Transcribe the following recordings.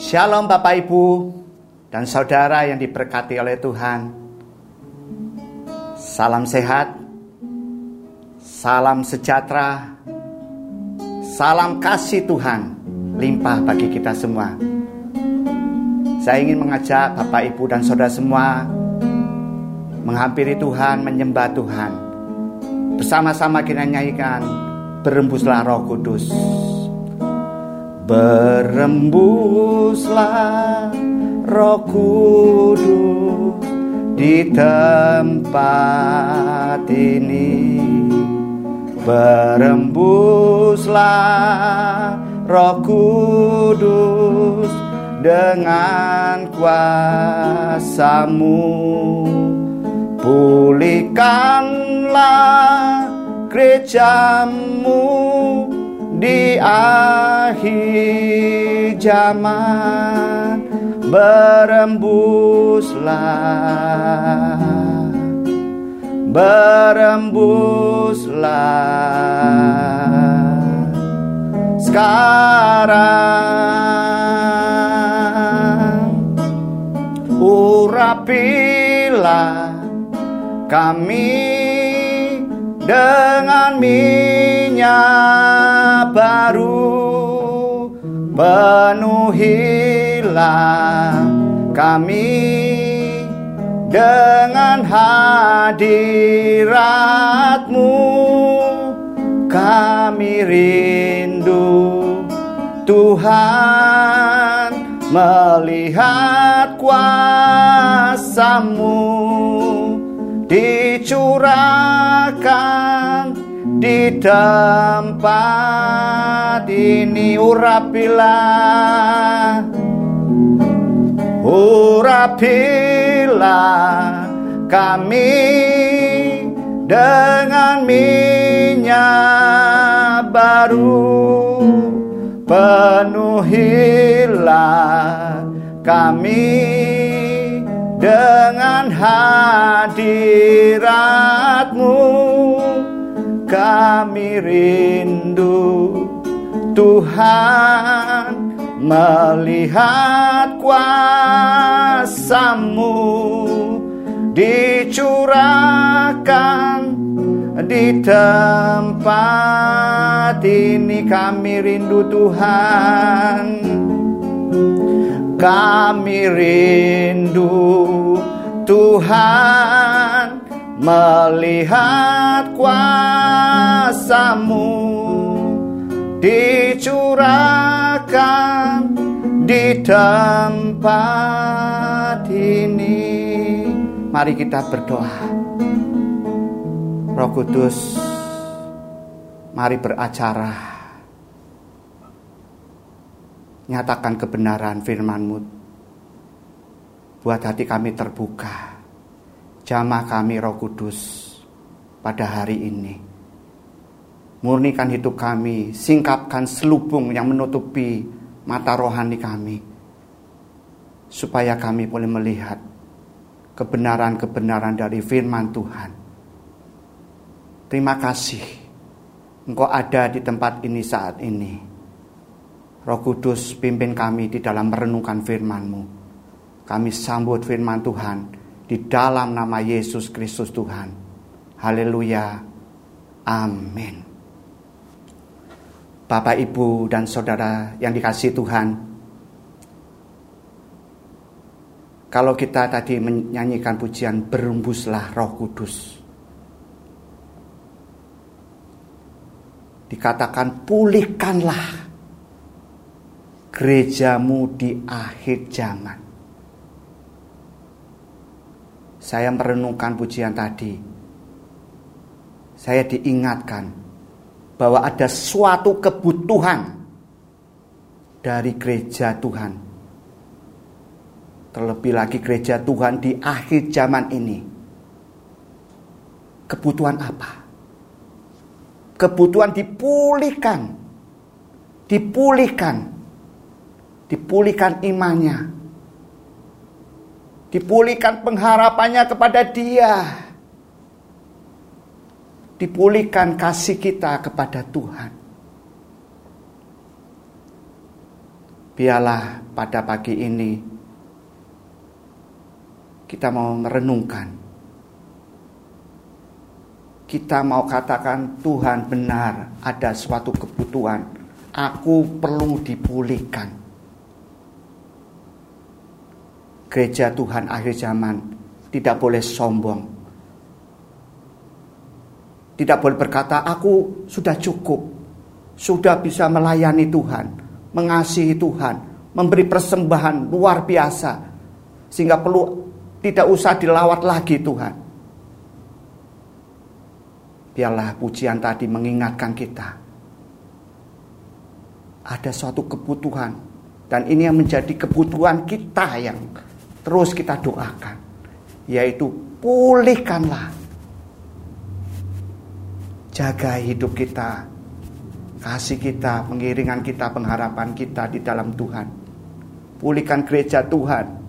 Shalom Bapak Ibu dan saudara yang diberkati oleh Tuhan. Salam sehat, salam sejahtera, salam kasih Tuhan limpah bagi kita semua. Saya ingin mengajak Bapak Ibu dan saudara semua menghampiri Tuhan, menyembah Tuhan. Bersama-sama kita nyanyikan Berembuslah Roh Kudus. Berembuslah Roh Kudus di tempat ini. Berembuslah Roh Kudus dengan kuasamu Pulihkanlah gerejamu di akhir zaman Berembuslah Berembuslah. Sekarang Urapilah kami dengan minyak baru penuhilah kami dengan hadiratmu. Kami rindu Tuhan melihat kuasamu dicurahkan di tempat ini urapilah urapilah kami dengan minyak baru. Penuhilah kami dengan hadiratmu kami rindu Tuhan melihat kuasamu dicurahkan di tempat ini. Kami rindu Tuhan kami rindu Tuhan melihat kuasamu dicurahkan di tempat ini. Mari kita berdoa. Roh Kudus, mari beracara nyatakan kebenaran firman-Mu. Buat hati kami terbuka. Jamah kami roh kudus pada hari ini. Murnikan hidup kami, singkapkan selubung yang menutupi mata rohani kami. Supaya kami boleh melihat kebenaran-kebenaran dari firman Tuhan. Terima kasih Engkau ada di tempat ini saat ini. Roh Kudus pimpin kami di dalam merenungkan firman-Mu. Kami sambut firman Tuhan di dalam nama Yesus Kristus Tuhan. Haleluya. Amin. Bapak, Ibu, dan Saudara yang dikasih Tuhan. Kalau kita tadi menyanyikan pujian berembuslah roh kudus. Dikatakan pulihkanlah gerejamu di akhir zaman. Saya merenungkan pujian tadi. Saya diingatkan bahwa ada suatu kebutuhan dari gereja Tuhan. Terlebih lagi gereja Tuhan di akhir zaman ini. Kebutuhan apa? Kebutuhan dipulihkan. Dipulihkan dipulihkan imannya, dipulihkan pengharapannya kepada Dia, dipulihkan kasih kita kepada Tuhan. biarlah pada pagi ini kita mau merenungkan. Kita mau katakan Tuhan benar ada suatu kebutuhan. Aku perlu dipulihkan. Gereja Tuhan akhir zaman tidak boleh sombong. Tidak boleh berkata, aku sudah cukup. Sudah bisa melayani Tuhan. Mengasihi Tuhan. Memberi persembahan luar biasa. Sehingga perlu tidak usah dilawat lagi Tuhan. Biarlah pujian tadi mengingatkan kita. Ada suatu kebutuhan. Dan ini yang menjadi kebutuhan kita yang terus kita doakan. Yaitu pulihkanlah. Jaga hidup kita. Kasih kita, pengiringan kita, pengharapan kita di dalam Tuhan. Pulihkan gereja Tuhan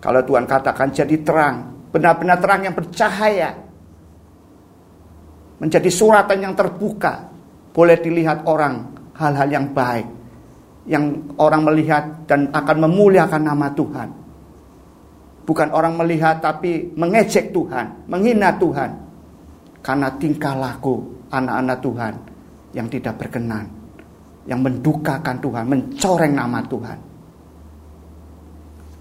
kalau Tuhan katakan jadi terang, benar-benar terang yang bercahaya. Menjadi suratan yang terbuka. Boleh dilihat orang hal-hal yang baik. Yang orang melihat dan akan memuliakan nama Tuhan. Bukan orang melihat tapi mengejek Tuhan, menghina Tuhan. Karena tingkah laku anak-anak Tuhan yang tidak berkenan. Yang mendukakan Tuhan, mencoreng nama Tuhan.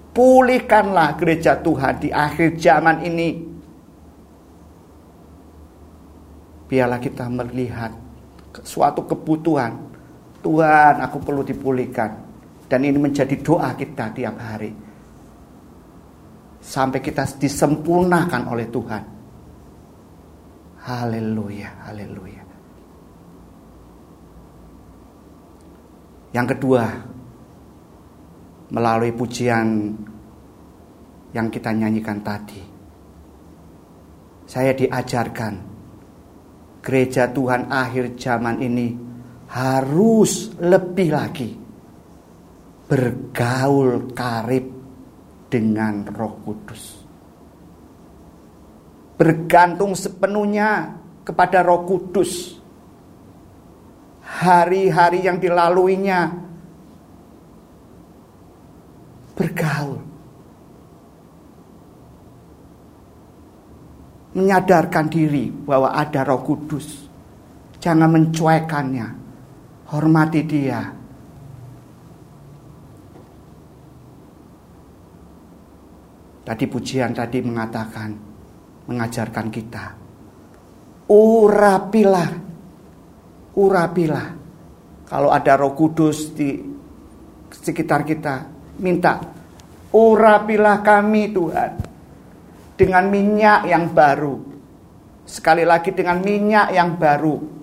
Pulihkanlah gereja Tuhan di akhir zaman ini. Biarlah kita melihat suatu kebutuhan. Tuhan, aku perlu dipulihkan. Dan ini menjadi doa kita tiap hari. Sampai kita disempurnakan oleh Tuhan. Haleluya, haleluya. Yang kedua, melalui pujian yang kita nyanyikan tadi. Saya diajarkan gereja Tuhan akhir zaman ini harus lebih lagi bergaul karib dengan Roh Kudus. Bergantung sepenuhnya kepada Roh Kudus. Hari-hari yang dilaluinya bergaul menyadarkan diri bahwa ada Roh Kudus. Jangan mencuekannya. Hormati dia. Tadi pujian tadi mengatakan, mengajarkan kita. Urapilah. Urapilah. Kalau ada roh kudus di sekitar kita, minta. Urapilah kami Tuhan dengan minyak yang baru. Sekali lagi dengan minyak yang baru.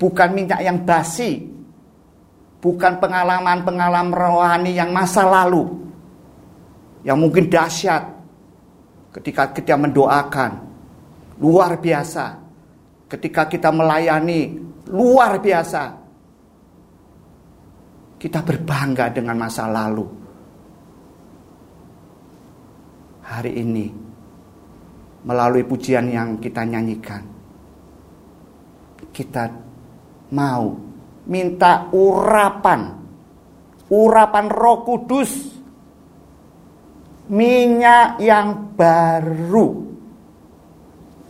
Bukan minyak yang basi. Bukan pengalaman-pengalaman rohani yang masa lalu. Yang mungkin dahsyat. Ketika kita mendoakan. Luar biasa. Ketika kita melayani. Luar biasa. Kita berbangga dengan masa lalu hari ini melalui pujian yang kita nyanyikan. Kita mau. Minta urapan, urapan Roh Kudus, minyak yang baru,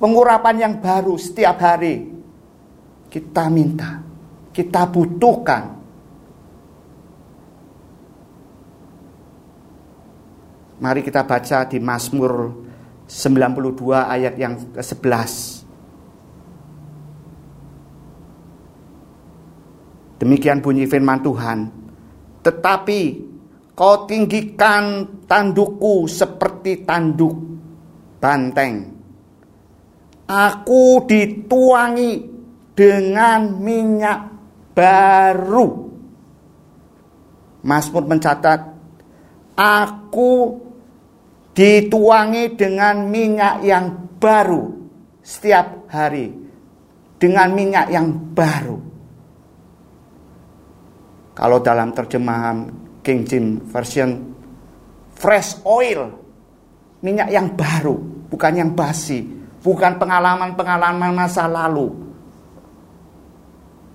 pengurapan yang baru setiap hari. Kita minta, kita butuhkan. Mari kita baca di Mazmur 92 ayat yang ke-11. Demikian bunyi firman Tuhan. Tetapi kau tinggikan tandukku seperti tanduk banteng. Aku dituangi dengan minyak baru. Mazmur mencatat, Aku dituangi dengan minyak yang baru setiap hari dengan minyak yang baru. Kalau dalam terjemahan King James Version fresh oil, minyak yang baru, bukan yang basi, bukan pengalaman-pengalaman masa lalu.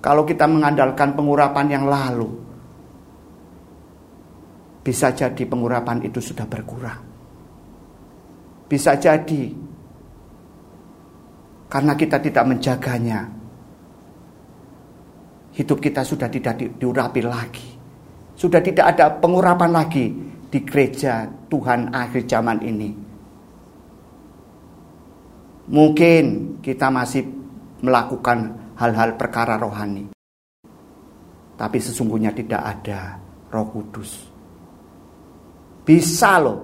Kalau kita mengandalkan pengurapan yang lalu, bisa jadi pengurapan itu sudah berkurang. Bisa jadi karena kita tidak menjaganya, hidup kita sudah tidak diurapi lagi. Sudah tidak ada pengurapan lagi di gereja Tuhan akhir zaman ini. Mungkin kita masih melakukan hal-hal perkara rohani. Tapi sesungguhnya tidak ada roh kudus. Bisa loh.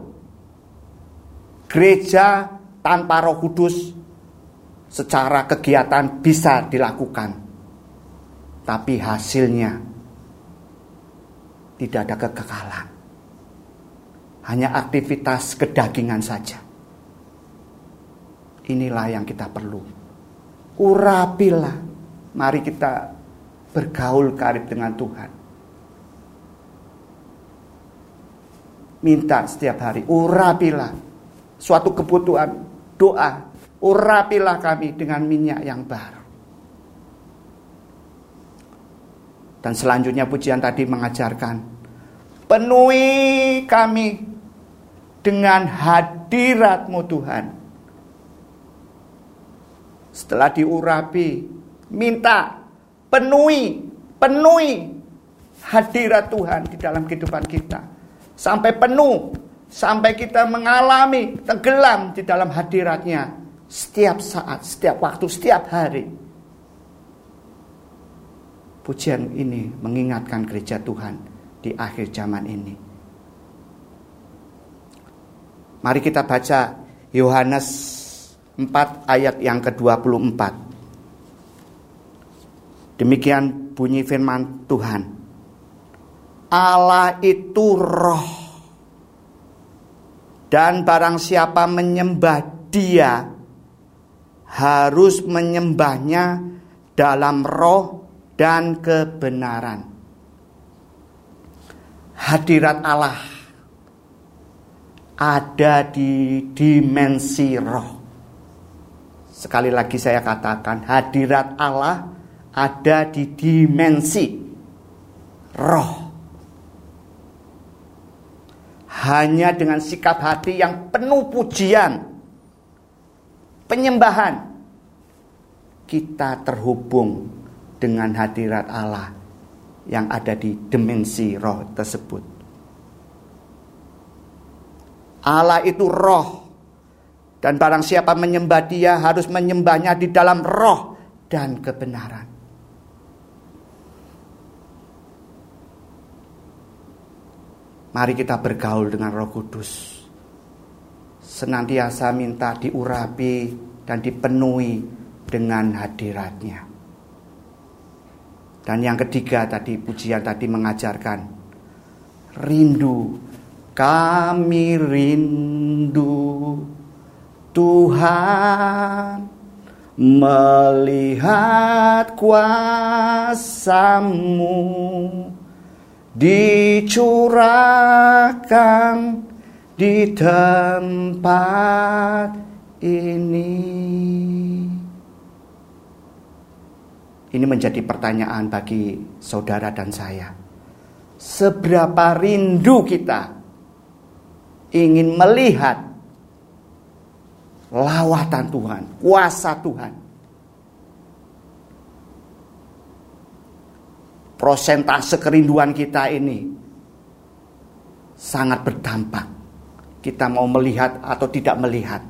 Gereja tanpa roh kudus secara kegiatan bisa dilakukan. Tapi hasilnya tidak ada kekekalan. Hanya aktivitas kedagingan saja. Inilah yang kita perlu. Urapilah. Mari kita bergaul karib dengan Tuhan. Minta setiap hari, urapilah suatu kebutuhan, doa, urapilah kami dengan minyak yang baru. Dan selanjutnya pujian tadi mengajarkan, penuhi kami dengan hadiratmu Tuhan. Setelah diurapi, minta penuhi, penuhi hadirat Tuhan di dalam kehidupan kita. Sampai penuh, sampai kita mengalami tenggelam di dalam hadiratnya setiap saat, setiap waktu, setiap hari. Pujian ini mengingatkan gereja Tuhan di akhir zaman ini. Mari kita baca Yohanes 4 ayat yang ke-24. Demikian bunyi firman Tuhan. Allah itu roh. Dan barang siapa menyembah dia harus menyembahnya dalam roh dan kebenaran. Hadirat Allah ada di dimensi roh. Sekali lagi saya katakan, hadirat Allah ada di dimensi roh. Hanya dengan sikap hati yang penuh pujian, penyembahan, kita terhubung dengan hadirat Allah yang ada di dimensi roh tersebut. Allah itu roh. Dan barang siapa menyembah dia harus menyembahnya di dalam roh dan kebenaran. Mari kita bergaul dengan Roh Kudus. Senantiasa minta diurapi dan dipenuhi dengan hadiratnya. Dan yang ketiga tadi pujian tadi mengajarkan rindu. Kami rindu Tuhan melihat kuasamu dicurahkan di tempat ini. Ini menjadi pertanyaan bagi saudara dan saya. Seberapa rindu kita ingin melihat lawatan Tuhan, kuasa Tuhan. Prosentase kerinduan kita ini sangat berdampak. Kita mau melihat atau tidak melihat.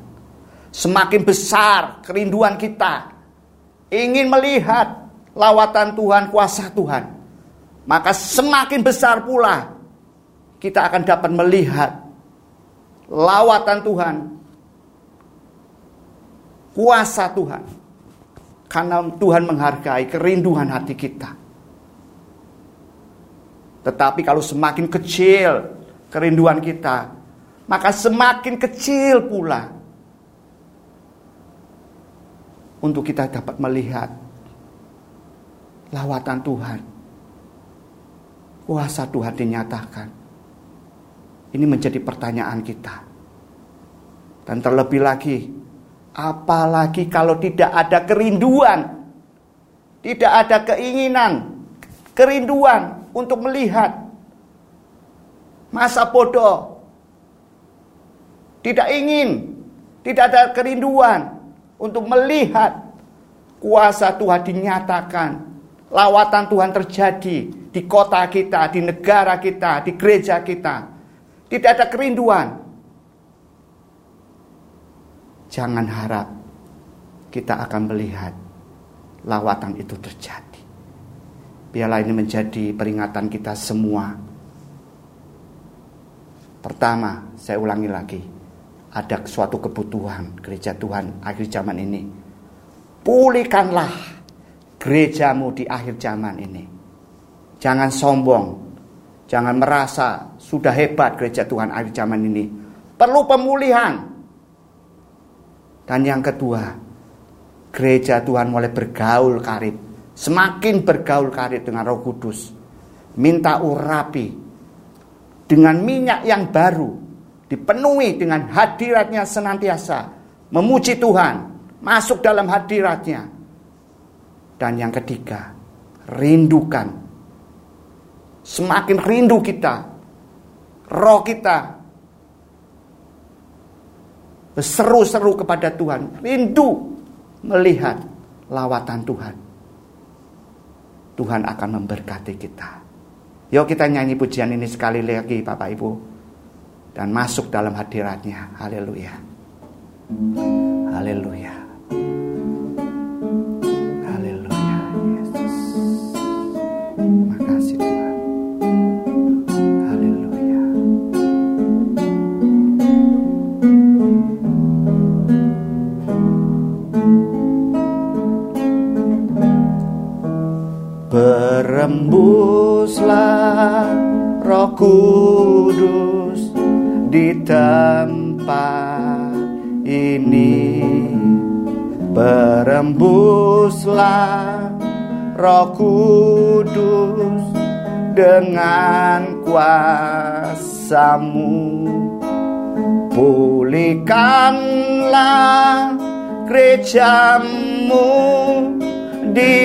Semakin besar kerinduan kita ingin melihat lawatan Tuhan, kuasa Tuhan, maka semakin besar pula kita akan dapat melihat lawatan Tuhan, kuasa Tuhan. Karena Tuhan menghargai kerinduan hati kita. Tetapi kalau semakin kecil kerinduan kita, maka semakin kecil pula untuk kita dapat melihat lawatan Tuhan. Kuasa Tuhan dinyatakan. Ini menjadi pertanyaan kita. Dan terlebih lagi, apalagi kalau tidak ada kerinduan Tidak ada keinginan, kerinduan untuk melihat masa bodoh. Tidak ingin, tidak ada kerinduan untuk melihat kuasa Tuhan dinyatakan, lawatan Tuhan terjadi di kota kita, di negara kita, di gereja kita. Tidak ada kerinduan. Jangan harap kita akan melihat lawatan itu terjadi. Biarlah ini menjadi peringatan kita semua. Pertama, saya ulangi lagi. Ada suatu kebutuhan gereja Tuhan akhir zaman ini. Pulihkanlah gerejamu di akhir zaman ini. Jangan sombong. Jangan merasa sudah hebat gereja Tuhan akhir zaman ini. Perlu pemulihan. Dan yang kedua, gereja Tuhan mulai bergaul karib. Semakin bergaul karib dengan roh kudus. Minta urapi. Dengan minyak yang baru. Dipenuhi dengan hadiratnya senantiasa. Memuji Tuhan. Masuk dalam hadiratnya. Dan yang ketiga, rindukan. Semakin rindu kita. Roh kita berseru-seru kepada Tuhan. Rindu melihat lawatan Tuhan, Tuhan akan memberkati kita. Yuk kita nyanyi pujian ini sekali lagi Bapak Ibu. Dan masuk dalam hadiratnya. Haleluya. Haleluya. Kudus di tempat ini. Berembuslah roh kudus dengan kuasamu. Pulihkanlah gerejamu di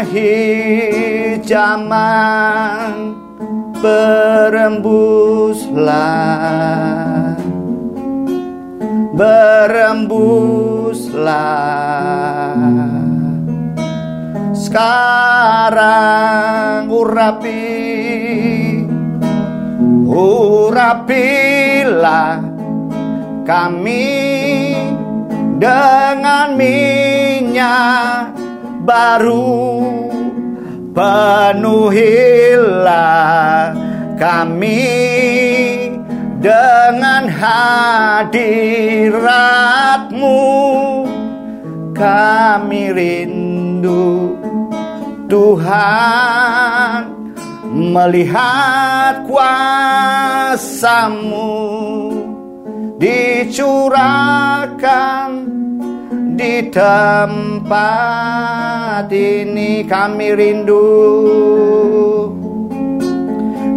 akhir zaman berembuslah. Berembuslah. Sekarang urapi urapilah kami dengan minyak baru Penuhilah kami dengan hadiratmu. Kami rindu Tuhan melihat kuasamu dicurahkan di tempat ini kami rindu.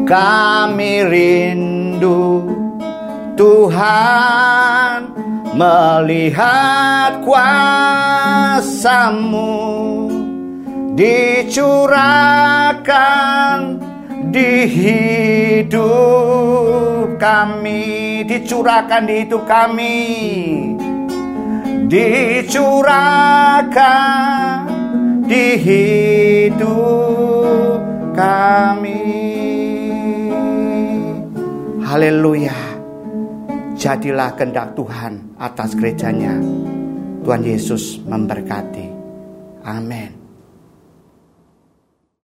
Kami rindu Tuhan melihat kuasamu dicurahkan di hidup kami dicurahkan di hidup kami dicurahkan di hidup kami. Haleluya. Jadilah kehendak Tuhan atas gerejanya. Tuhan Yesus memberkati. Amin.